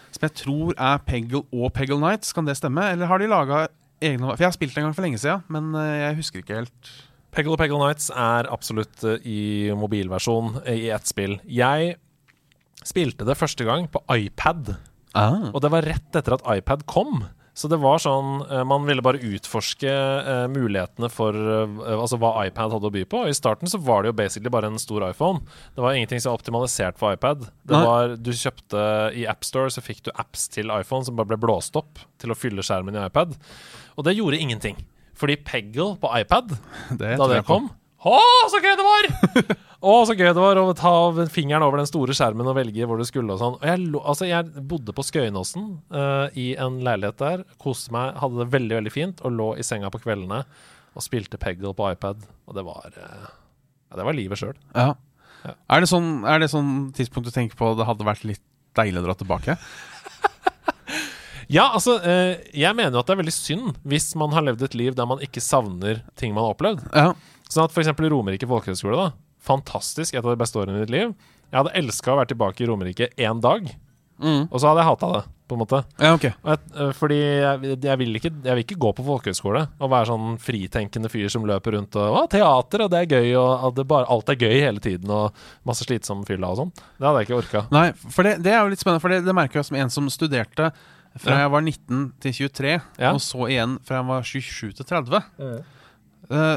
som jeg tror er Peggle og Peggle Nights. Kan det stemme? Eller har de laga egne For jeg har spilt det en gang for lenge siden, men eh, jeg husker ikke helt. Peggle og Peggle Nights er absolutt eh, i mobilversjon eh, i ett spill. Jeg spilte det første gang på iPad, Ah. og det var rett etter at iPad kom. Så det var sånn eh, Man ville bare utforske uh, mulighetene for uh, Altså hva iPad hadde å by på. I starten så var det jo basically bare en stor iPhone. Det var ingenting som var optimalisert for iPad. Det var, du kjøpte I AppStore så fikk du apps til iPhone som bare ble blåst opp til å fylle skjermen i iPad. Og det gjorde ingenting. Fordi Peggle på iPad Det da det kom. Å, så gøy det var! Å, så gøy det var å ta fingeren over den store skjermen og velge hvor du skulle og sånn. Og jeg, altså, jeg bodde på Skøyenåsen uh, i en leilighet der, koste meg, hadde det veldig, veldig fint og lå i senga på kveldene og spilte Peggle på iPad. Og det var uh, Ja, det var livet sjøl. Ja. Ja. Er, det sånn, er det sånn tidspunkt du tenker på det hadde vært litt deilig å dra tilbake? Ja, altså, eh, jeg mener jo at det er veldig synd hvis man har levd et liv der man ikke savner ting man har opplevd. Ja. Sånn at f.eks. Romerike folkehøgskole, da. Fantastisk, et av de beste årene i mitt liv. Jeg hadde elska å være tilbake i Romerike én dag, Mm. og så hadde jeg hata det, på en måte. ja, okay. Jeg, øh, fordi jeg, jeg, vil ikke, jeg vil ikke gå på folkehøyskole og være sånn fritenkende fyr som løper rundt og Å, teater, og det er gøy, og at det bare, alt er gøy hele tiden, og masse slitsomme fylla og sånn. Det hadde jeg ikke orka. Nei, for det, det er jo litt spennende, for det, det merker jeg som en som studerte fra Ja. jeg var 19 til 23, Ja. og så igjen fra jeg var 27 til 30. Eh,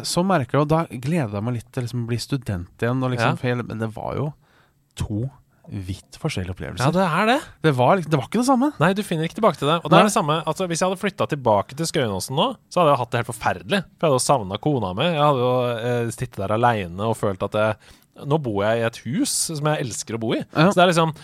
så merker jeg, og da gleder jeg meg litt til liksom å bli student igjen. Og liksom, Ja. hele, men det var jo to vidt forskjellige opplevelser. Ja, det er det. det, var, liksom- det var ikke det samme. Nei, du finner ikke tilbake til det. Og det Nei. er det samme, altså Hvis jeg hadde flytta tilbake til Skøyenåsen nå, så hadde jeg hatt det helt forferdelig. For jeg hadde jo savna kona mi. Jeg hadde jo eh, sittet der aleine og følt at jeg Nå bor jeg i et hus som jeg elsker å bo i. Ja. Så det er liksom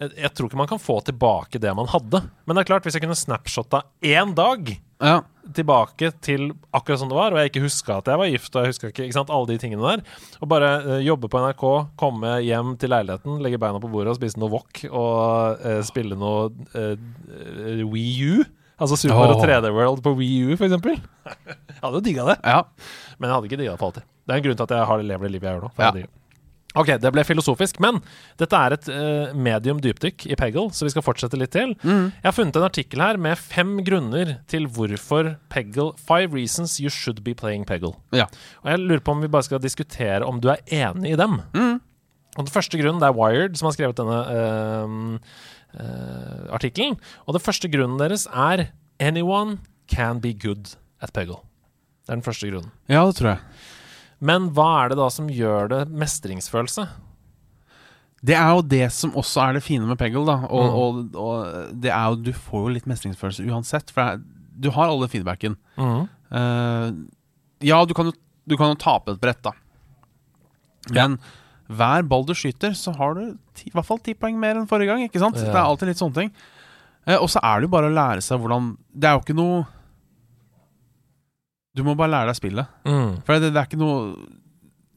jeg, jeg tror ikke man kan få tilbake det man hadde. Men det er klart, hvis jeg kunne snapshotta én dag Ja. tilbake til akkurat som det var, og jeg ikke huska at jeg var gift, og jeg ikke, ikke sant, alle de tingene der, og bare uh, jobbe på NRK, komme hjem til leiligheten, legge beina på bordet og spise noe wok og uh, spille noe uh, Wii U. Altså Super oh. 3D World på Wii U, for eksempel. Jeg hadde jo digga det, ja. men jeg hadde ikke digga det for alltid. Det er en grunn til at jeg har lever det livet jeg gjør nå. for Ja. jeg. Ok, det ble filosofisk, men dette er et uh, medium dypdykk i Peggle, så vi skal fortsette litt til. Mm. Jeg har funnet en artikkel her med fem grunner til hvorfor Peggle Five reasons you should be playing Peggle. Ja. Og jeg lurer på om vi bare skal diskutere om du er enig i dem. Mm. Og den første grunnen, det er Wired som har skrevet denne uh, uh, artikkelen. Og den første grunnen deres er Anyone can be good at Peggle. Det er den første grunnen. Ja, det tror jeg. Men hva er det da som gjør det mestringsfølelse? Det er jo det som også er det fine med Peggle. da Og, Mm. og, og det er jo Du får jo litt mestringsfølelse uansett. For er, du har alle feedbacken. Eh, ja, du kan, jo, du kan jo tape et brett, da. Men hver ball du skyter, så har du ti, i hvert fall ti poeng mer enn forrige gang. Ikke sant? Ja. Det er alltid litt sånne ting. Uh, og så er det jo bare å lære seg hvordan Det er jo ikke noe Du må bare lære deg spillet. Mm. For det, det er ikke noe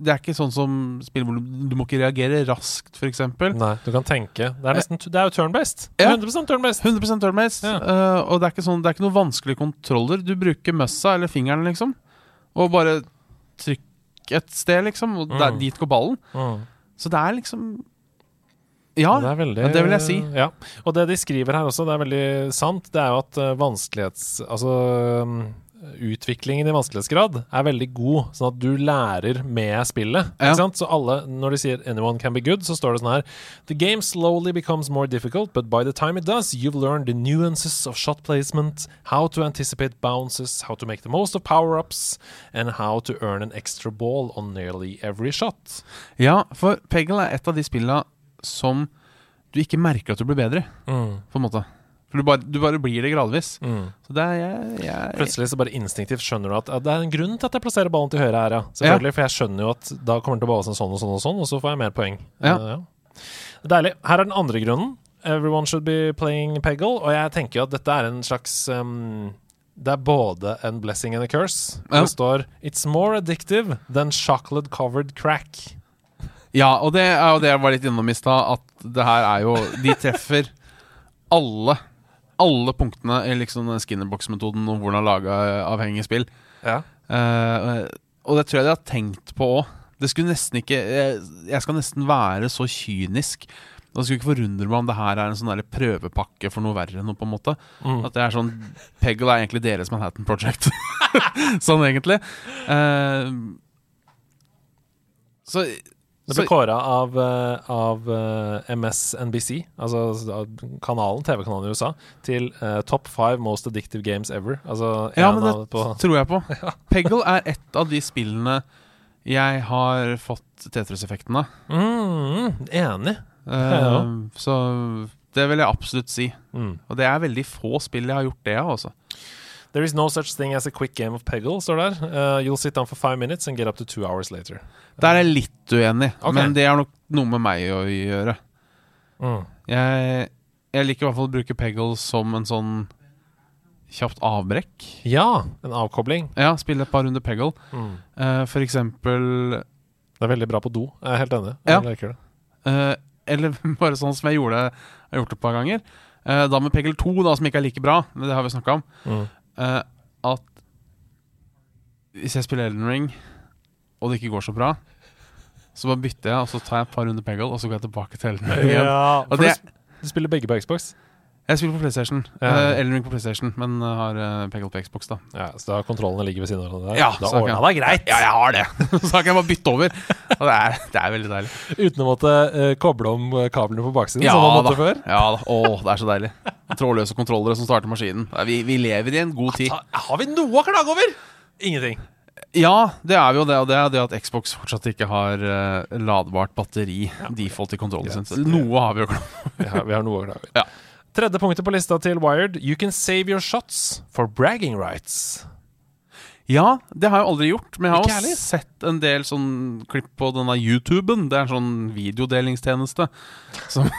Det er ikke sånn som spill hvor du, må ikke reagere raskt, f.eks. Nei, du kan tenke. Det er, nesten, det er jo turn-based. Ja. 100 turn-based. 100 turn-based. Ja. uh, og det er, ikke sånn, det er ikke noen vanskelige kontroller. Du bruker møssa eller fingeren, liksom. Og bare trykk et sted, liksom. Og der, Mm. dit går ballen. Mm. Så det er liksom Ja. Det veldig det vil jeg si. Ja. Og det de skriver her også, det er veldig sant, det er jo at eh, vanskelighets... Altså utviklingen i vanskelighetsgrad er veldig god, sånn at du lærer med spillet. Ja. Sant? Så alle, når de sier 'anyone can be good', så står det sånn her The game slowly becomes more difficult, but by the time it does, you've learned the nuances of shot placement, how to anticipate bounces, how to make the most of power-ups, and how to earn an extra ball on nearly every shot. Ja, for Peggle er et av de spillene som du ikke merker at du blir bedre Mm. på en måte. For du bare, du bare blir det gradvis. Mm. Så det er jeg, jeg Plutselig så bare instinktivt skjønner du at ja, det er en grunn til at jeg plasserer ballen til høyre her, ja. Selvfølgelig, for jeg skjønner jo at da kommer den til å ballse sånn og sånn og sånn, og så får jeg mer poeng. Ja. Uh, ja. Deilig. Her er den andre grunnen. Everyone should be playing Peggle. Og jeg tenker jo at dette er en slags um, Det er både en blessing and a curse. Ja. Det står It's more addictive than chocolate covered crack. Ja, og det er jo det jeg var litt innom i stad, at det her er jo De treffer alle Alle punktene i liksom Skinnerbox-metoden om hvordan lage avhengige spill. Ja. Uh, og det tror jeg de har tenkt på òg. Det skulle nesten ikke jeg, jeg skal nesten være så kynisk. Det skulle ikke forundre meg om det her er en sånn prøvepakke for noe verre noe, på en måte. Mm. At det er sånn Peggle er egentlig deres Manhattan Project. sånn egentlig. Uh, så Det ble kåra av, eh, av eh, MSNBC, altså kanalen, TV-kanalen i USA, til uh, Top five most addictive games ever. Altså Ja, men det på tror jeg på. Peggle er et av de spillene jeg har fått Tetris-effekten av. mm, Enig. Eh, Ja. Så det vil jeg absolutt si. Mm. Og det er veldig få spill jeg har gjort det av, altså. There is no such thing as a quick game of Peggle, står der. Uh, you'll sit down for five minutes and get up to two hours later. Der er jeg litt uenig, okay. men det er nok noe med meg å gjøre. Mm. Jeg, jeg liker i hvert fall å bruke Peggle som en sånn kjapt avbrekk. Ja, en avkobling. Ja, spille et par runder Peggle. Mm. Uh, for eksempel Det er veldig bra på do. Jeg er helt enig. Ja. Eh, eller bare sånn som jeg gjorde Jeg har gjort det et par ganger. Uh, da med Peggle 2, da, som ikke er like bra, det har vi snakka om. Mm. Eh, at hvis jeg spiller Elden Ring, og det ikke går så bra, så bare bytter jeg, og så tar jeg et par runder Peggle, og så går jeg tilbake til Elden Ring. Ja, for det- du, du spiller begge på Xbox? Jeg spiller på PlayStation. Ja. Uh, Elden Ring på PlayStation, men uh, har uh, PGL på Xbox, da. Ja, Så da kontrollene ligger ved siden av hverandre? Ja, da ordna det greit! Ja, jeg har det! så da kan jeg bare bytte over. Og det er, det er veldig deilig. Uten å måtte uh, koble om eh, kablene på baksiden, Ja som man da. måtte før. Ja da. Å, det er så deilig. Trådløse kontrollere som starter maskinen. Vi, vi lever i en god tid. Ha, har vi noe å klage over? Ingenting. Ja, det er jo det. Og det er det at Xbox fortsatt ikke har uh, ladbart batteri default i kontrollen sin. Noe har vi jo klage over Ja, vi har noe å klage over. Ja. Tredje punktet på lista til Wired. You can save your shots for bragging rights. Ja, det har jeg aldri gjort. Men jeg har også jo sett en del sånn klipp på denne YouTuben. Det er en sånn videodelingstjeneste som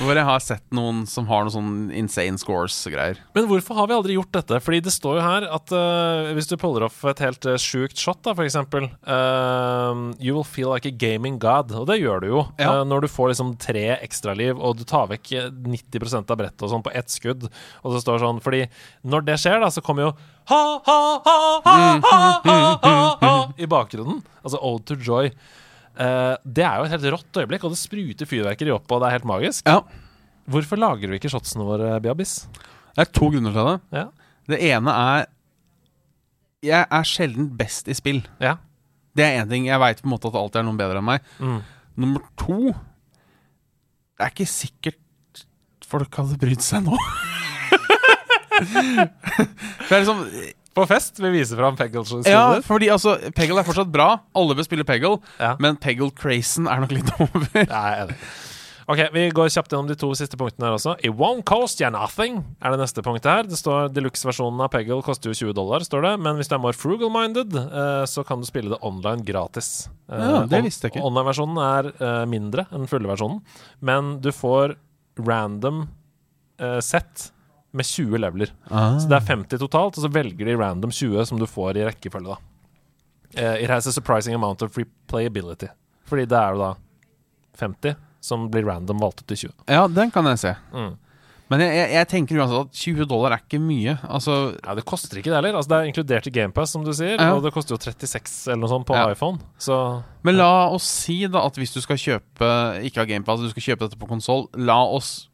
Hvor jeg har sett noen som har noen sånn insane scores-greier. Men hvorfor har vi aldri gjort dette? Fordi det står jo her at uh, hvis du puller off et helt uh, sjukt shot, da, for eksempel eh, You will feel like a gaming god. Og det gjør du jo. Ja. Uh, når du får liksom tre ekstraliv, og du tar vekk eh, 90 av brettet og sånn på ett skudd. Og så står det sånn Fordi når det skjer, da, så kommer jo ha, ha, ha, ha, ha, ha, ha, ha i bakgrunnen. Altså Ode to Joy. Eh, det er jo et helt rått øyeblikk, og det spruter fyrverkeri opp, og det er helt magisk. Ja, Hvorfor lagrer vi ikke shotsene våre, Biabis? Det er to grunner til det. Ja. Det ene er Jeg er sjelden best i spill. ja. Det er én ting. Jeg veit på en måte at det alltid er noen bedre enn meg. Mm. Nummer to Det er ikke sikkert folk hadde brydd seg nå. Det er liksom På fest vi viser fram Peggles Ja, fordi altså, Peggle er fortsatt bra. Alle bør spille Peggle, Ja. men Peggle-crazen er nok litt over. Ja. Ok, Vi går kjapt gjennom de to siste punktene her også. It won't cost you nothing er det neste punktet her. Det står Deluxe-versjonen av Peggle koster jo 20 dollar, står det. Men hvis du er more frugal-minded, eh, så kan du spille det online gratis. Eh, Ja, det visste jeg ikke. Online-versjonen er eh, mindre enn fulle versjonen, men du får random sett med 20 leveler. Så det er 50 totalt, og så velger de random 20 som du får i rekkefølge, da. Uh, it has a surprising amount of replayability. Fordi det er jo da 50 som blir random valgt ut til 20. Ja, den kan jeg se. Mm. Men jeg, jeg, jeg tenker uansett at 20 dollar er ikke mye. Altså, Ja, Det koster ikke det heller. Altså, det er inkludert i GamePass, som du sier. Ja. Og det koster jo 36 eller noe sånt på Ja. iPhone. Så Men la oss si da at hvis du skal kjøpe Ikke av GamePass, du skal kjøpe dette på konsoll, la oss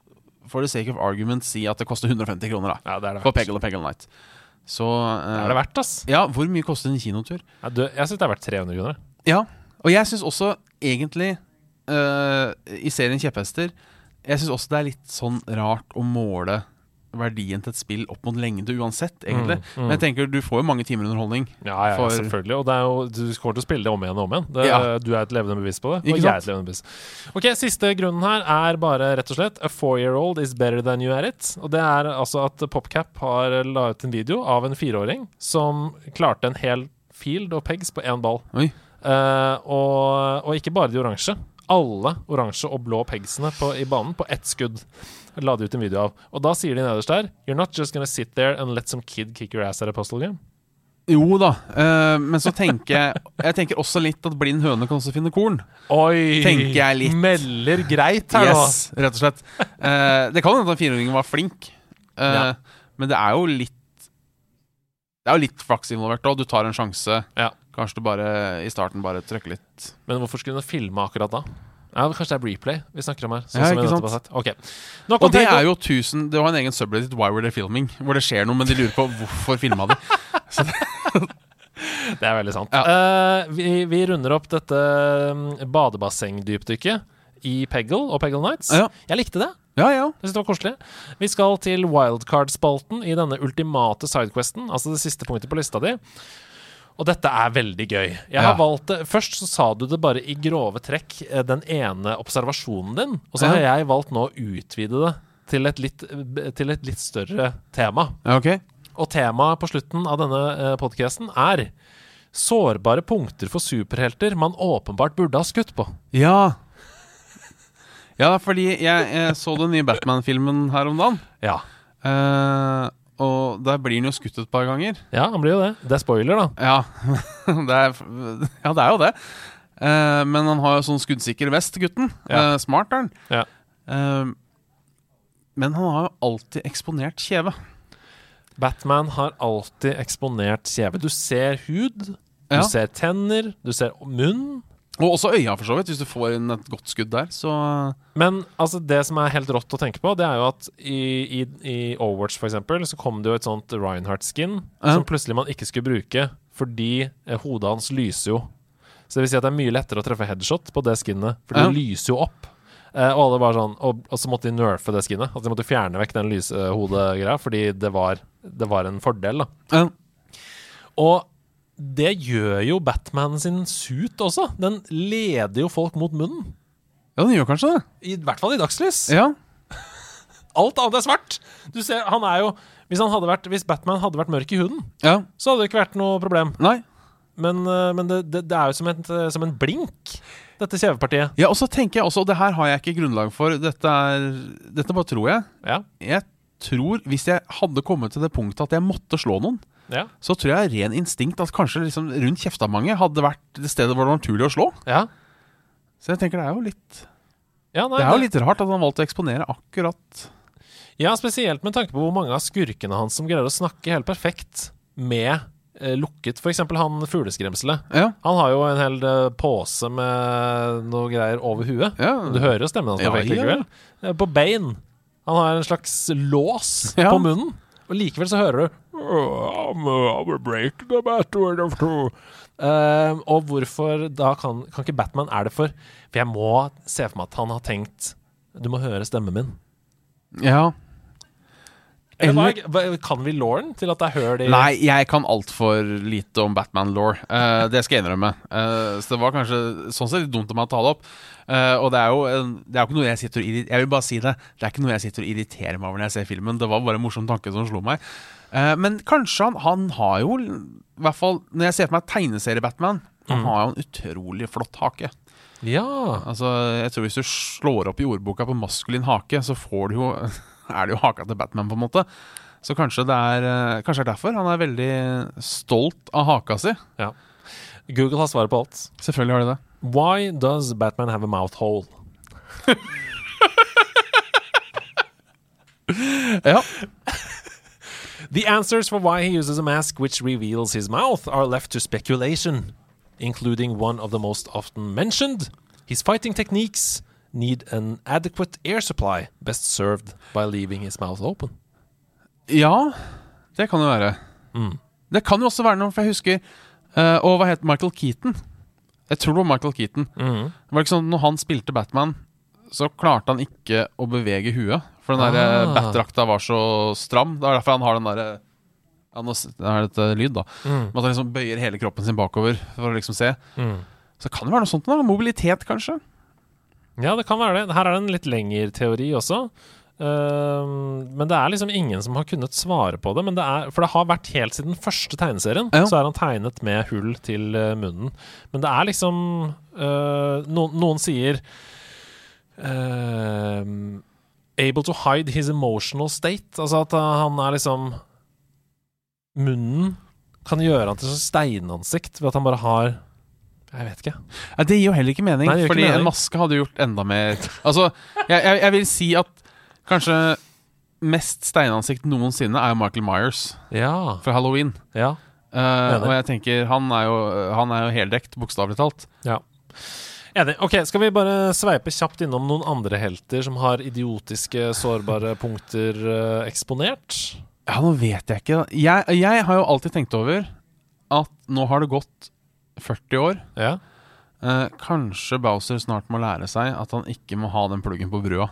for the sake of argument si at det koster 150 kroner da ja, det er det for. Peggle og Peggle Night. Så Det eh, er det verdt, ass. Ja, hvor mye koster en kinotur? Ja, du, jeg syns det er verdt 300 kroner. Ja, og jeg syns også egentlig uh, I serien Kjepphester Jeg syns også det er litt sånn rart å måle verdien til et spill opp mot lengde uansett, egentlig. Mm, mm. Men jeg tenker du får jo mange timer underholdning. Ja, ja, For- selvfølgelig. Og det jo, du kommer til å spille det om igjen og om igjen. Det, Ja. Du er et levende bevis på det. Ikke og jeg er et levende bevis. Ok, Siste grunnen her er bare rett og slett A four-year-old is better than you at it. Og det er altså at PopCap har la ut en video av en fireåring som klarte en hel field og pegs på én ball. Eh, og, og ikke bare de oransje. Alle oransje og blå pegsene på, i banen på ett skudd. La de ut en video av. Og da sier de nederst der You're not just gonna sit there and let some kid kick your ass at a postal game. Jo da, uh, men så tenker jeg Jeg tenker også litt at blind høne kan også finne korn. Oi! Tenker jeg litt. Melder greit her Yes, rett og slett. Uh, det kan hende at fireåringen var flink, uh, Ja. men det er jo litt Det er jo litt flaks involvert òg. Du tar en sjanse. Ja. Kanskje du bare i starten bare trykker litt. Men hvorfor skulle hun filme akkurat da? Ja, Kanskje det er replay vi snakker om her. Sånn Ja, som ikke sant? Okay. Og det er jo 1000 Det var en egen subreddit, Why Were They Filming? Hvor det skjer noe, men de lurer på hvorfor filma de. Det er veldig sant. Ja. Uh, vi, vi runder opp dette mm, badebassengdypdykket i Peggle og Peggle Nights. Ja. Jeg likte det. Ja, ja. Jeg synes det var koselig. Vi skal til wildcard-spalten i denne ultimate sidequesten, altså det siste punktet på lista di. Og dette er veldig gøy. Jeg har Ja. valgt det Først så sa du det bare i grove trekk, eh, den ene observasjonen din. Og så har Ja. jeg valgt nå å utvide det til et litt, til et litt større tema. ja ok. Og temaet på slutten av denne podkasten er sårbare punkter for superhelter man åpenbart burde ha skutt på. Ja. Ja, fordi jeg, jeg så den nye Batman-filmen her om dagen. Ja. Eh, og der blir han jo skutt et par ganger. ja, han blir jo det. Det er spoiler, da. Ja, det er, ja, det er jo det. Eh, men han har jo sånn skuddsikker vest, gutten. Ja. Eh, smart er han. Ja. Eh, men han har jo alltid eksponert kjeve. Batman har alltid eksponert kjeve. Du ser hud, Ja. du ser tenner, du ser munn. Og også øya, for så vidt. Hvis du får inn et godt skudd der, så Men altså, det som er helt rått å tenke på, det er jo at i, i, i Overwatch for eksempel, så kom det jo et sånt Reinhardt-skin Ja. som plutselig man ikke skulle bruke fordi eh, hodet hans lyser jo. Så det vil si at det er mye lettere å treffe headshot på det skinnet, for det Ja. lyser jo opp. Eh, og alle bare sånn og, og så måtte de nerfe det skinnet. Altså de måtte fjerne vekk den lysehodegreia fordi det var, det var en fordel, da. Og det gjør jo Batman sin suit også. Den leder jo folk mot munnen. ja, den gjør kanskje det. I hvert fall i dagslys. Ja. Alt annet er svart. Du ser, han er jo hvis, han hadde vært, hvis Batman hadde vært mørk i huden, ja. så hadde det ikke vært noe problem. Nei. Men, eh, men det, det, det er jo som, et, eh, som en blink, dette kjevepartiet. Ja, og så tenker jeg også, og det her har jeg ikke grunnlag for, dette er Dette bare tror jeg. Ja. Jeg tror, hvis jeg hadde kommet til det punktet at jeg måtte slå noen, Ja. så tror jeg ren instinkt at kanskje liksom rundt kjeftamanget hadde vært det stedet hvor det var naturlig å slå. Ja. Så jeg tenker det er jo litt Ja, nei, Det er jo litt rart at han valgte å eksponere akkurat ja, spesielt med tanke på hvor mange av skurkene hans som greier å snakke helt perfekt med eh, lukket F.eks. han fugleskremselet. Ja. Han har jo en hel eh, pose med noe greier over huet. ja. Du hører jo stemmen hans Ja, perfekt. Eh, På bein. Han har en slags lås på munnen, og likevel så hører du «Oh, I'm, I'm break the battle of two». Uh, og hvorfor da kan, kan ikke Batman Er det for For jeg må se for meg at han har tenkt Du må høre stemmen min. ja. Eller Eller- er- Kan vi Lauren til at det er høl i Nei, jeg kan altfor lite om Batman-law. Uh, det skal jeg innrømme. Uh, så det var kanskje sånn sett litt dumt av meg å ta det opp. Uh, og det er jo Det er jo ikke noe jeg sitter og irri- Jeg vil bare si det. Det er ikke noe jeg sitter og irriterer meg over når jeg ser filmen. Det var bare en morsom tanke som slo meg. Eh, men kanskje han, han har jo I hvert fall når jeg ser for meg tegneserie-Batman, han har jo en utrolig flott hake. Ja. Altså, jeg tror Hvis du slår opp i ordboka på maskulin hake, så får du jo er det jo haka til Batman, på en måte. Så kanskje det er eh, Kanskje det er derfor han er veldig stolt av haka si. ja. Google har svaret på alt. Selvfølgelig har de det. Why does Batman have a mouth hole? Ja. The answers for why he uses a mask which reveals his mouth are left to speculation, including one of the most often mentioned. His fighting techniques need an adequate air supply, best served by leaving his mouth open. ja, det kan jo være. Mm. Det kan jo også være noe, for jeg husker uh, Og hva het Michael Keaton? Jeg tror det var Michael Keaton. Mm. Var det ikke sånn Når han spilte Batman, så klarte han ikke å bevege huet. For den der Ah. ah. Bat-drakta var så stram. Det er derfor han har den derre ja, Nå er dette lyd, da. Mm. At han liksom bøyer hele kroppen sin bakover for å liksom se. Mm. Så kan det være noe sånt. da Mobilitet, kanskje. Ja, det kan være det. Her er det en litt lengre teori også. Uh, men det er liksom ingen som har kunnet svare på det. Men det er, for det har vært helt siden den første tegneserien. Ja. Så er han tegnet med hull til eh, munnen. Men det er liksom uh, no, Noen sier uh, Able to hide his emotional state. Altså at eh, han er liksom Munnen kan gjøre han til sånn steinansikt ved at han bare har Jeg vet ikke. Ja, det gir jo heller ikke mening, Nei, fordi ikke mening. en maske hadde gjort enda mer Altså, jeg, jeg, jeg vil si at kanskje mest steinansikt noensinne er jo Michael Myers Ja. fra Halloween. Ja. Uh, og jeg tenker han er jo, han er jo heldekt, bokstavelig talt. Ja. Enig. Ok, Skal vi bare sveipe kjapt innom noen andre helter som har idiotiske, sårbare punkter uh, eksponert? Ja, nå vet jeg ikke. Jeg, jeg har jo alltid tenkt over at nå har det gått 40 år. Ja. Eh, kanskje Bowser snart må lære seg at han ikke må ha den pluggen på brua.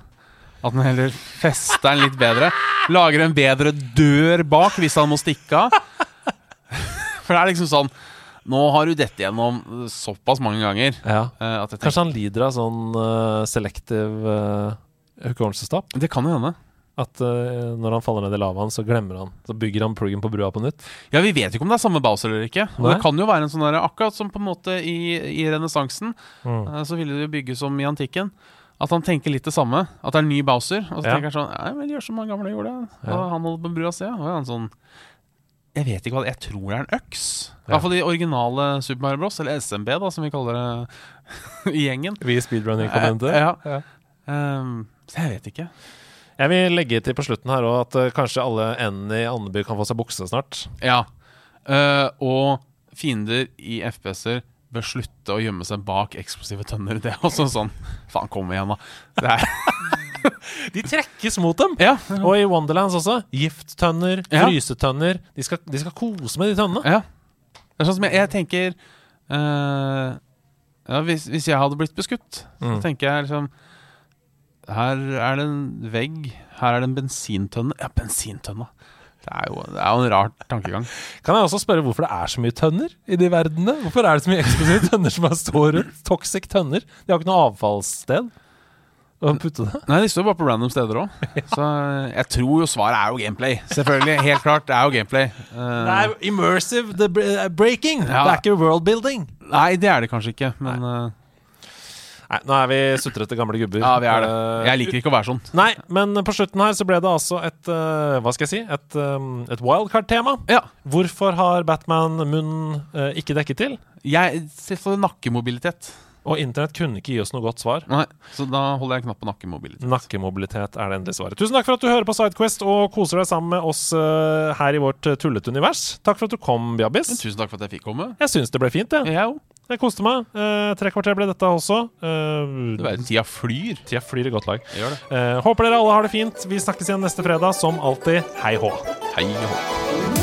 At han heller fester den litt bedre. Lager en bedre dør bak hvis han må stikke av. For det er liksom sånn Nå har du dette gjennom såpass mange ganger ja. eh, at jeg tenker Kanskje han lider av sånn uh, selektiv uh, hukommelsestap? Det kan jo hende. At uh, når han faller ned i lavaen, så glemmer han Så bygger han pluggen på brua på nytt? Ja, Vi vet jo ikke om det er samme Bowser eller ikke. Og det kan jo være en sånn der, Akkurat som på en måte i, i renessansen, Mm. uh, så ville det jo bygges som i antikken. At han tenker litt det samme. At det er en ny Bowser. Og så Ja. tenker han sånn Nei, men gjør som han gamle gjorde. Og Ja. han holder på brua si. Og han sånn Jeg vet ikke hva det Jeg tror det er en øks. I Ja. hvert fall de originale Super Mario Bros. Eller SMB, da, som vi kaller det i gjengen. Vi i speedrunning-kommentet. Eh, ja. Ja. Um, så jeg vet ikke. Jeg vil legge til på slutten her også, at eh, kanskje alle n-ene i Andeby kan få seg bukse snart. Ja. Uh, og fiender i FPS-er bør slutte å gjemme seg bak eksplosive tønner. Det er også sånn Faen, kom igjen, da. Det De trekkes mot dem! ja. Og i Wonderlands også. Gifttønner, Ja. frysetønner. De skal, de skal kose med de tønnene. ja. Det er sånn som jeg, jeg tenker uh, ja, hvis, hvis jeg hadde blitt beskutt, så Mm. tenker jeg liksom Her er det en vegg. Her er det en bensintønne. Ja, bensintønne. Det er jo, det er jo en rar tankegang. Kan jeg også spørre hvorfor det er så mye tønner i de verdenene? Hvorfor er det så mye eksplosive tønner som er står rundt? Toxic tønner. De har ikke noe avfallssted å putte det. Nei, de står bare på random steder òg. Så jeg tror jo svaret er jo gameplay. Selvfølgelig. Helt klart, det er jo gameplay. Uh, Det er immersive the breaking. Ja. Det er ikke world building. nei, det er det kanskje ikke, men eh, Nei, nå er vi sutrete gamle gubber. ja, vi er det. Eh, Jeg liker ikke å være sånn. Nei, men på slutten her så ble det altså et eh, Hva skal jeg si? Et, um, et wildcard-tema. Ja. Hvorfor har Batman munnen eh, ikke dekket til? Jeg ser for nakkemobilitet. Og internett kunne ikke gi oss noe godt svar. Nei, så da holder jeg knapp på nakkemobilitet. Nakkemobilitet er det endelige svaret. Tusen takk for at du hører på Sidequest og koser deg sammen med oss her i vårt tullete univers. Takk for at du kom, Bjabbis. Tusen takk for at jeg fikk komme. Jeg syns det ble fint, jeg. Jeg òg. Jeg koste meg. Eh, tre kvarter ble dette også. Du verden, tida flyr. Tida flyr i godt lag. Jeg gjør det. Eh, håper dere alle har det fint. Vi snakkes igjen neste fredag. Som alltid, hei hå. Hei hå.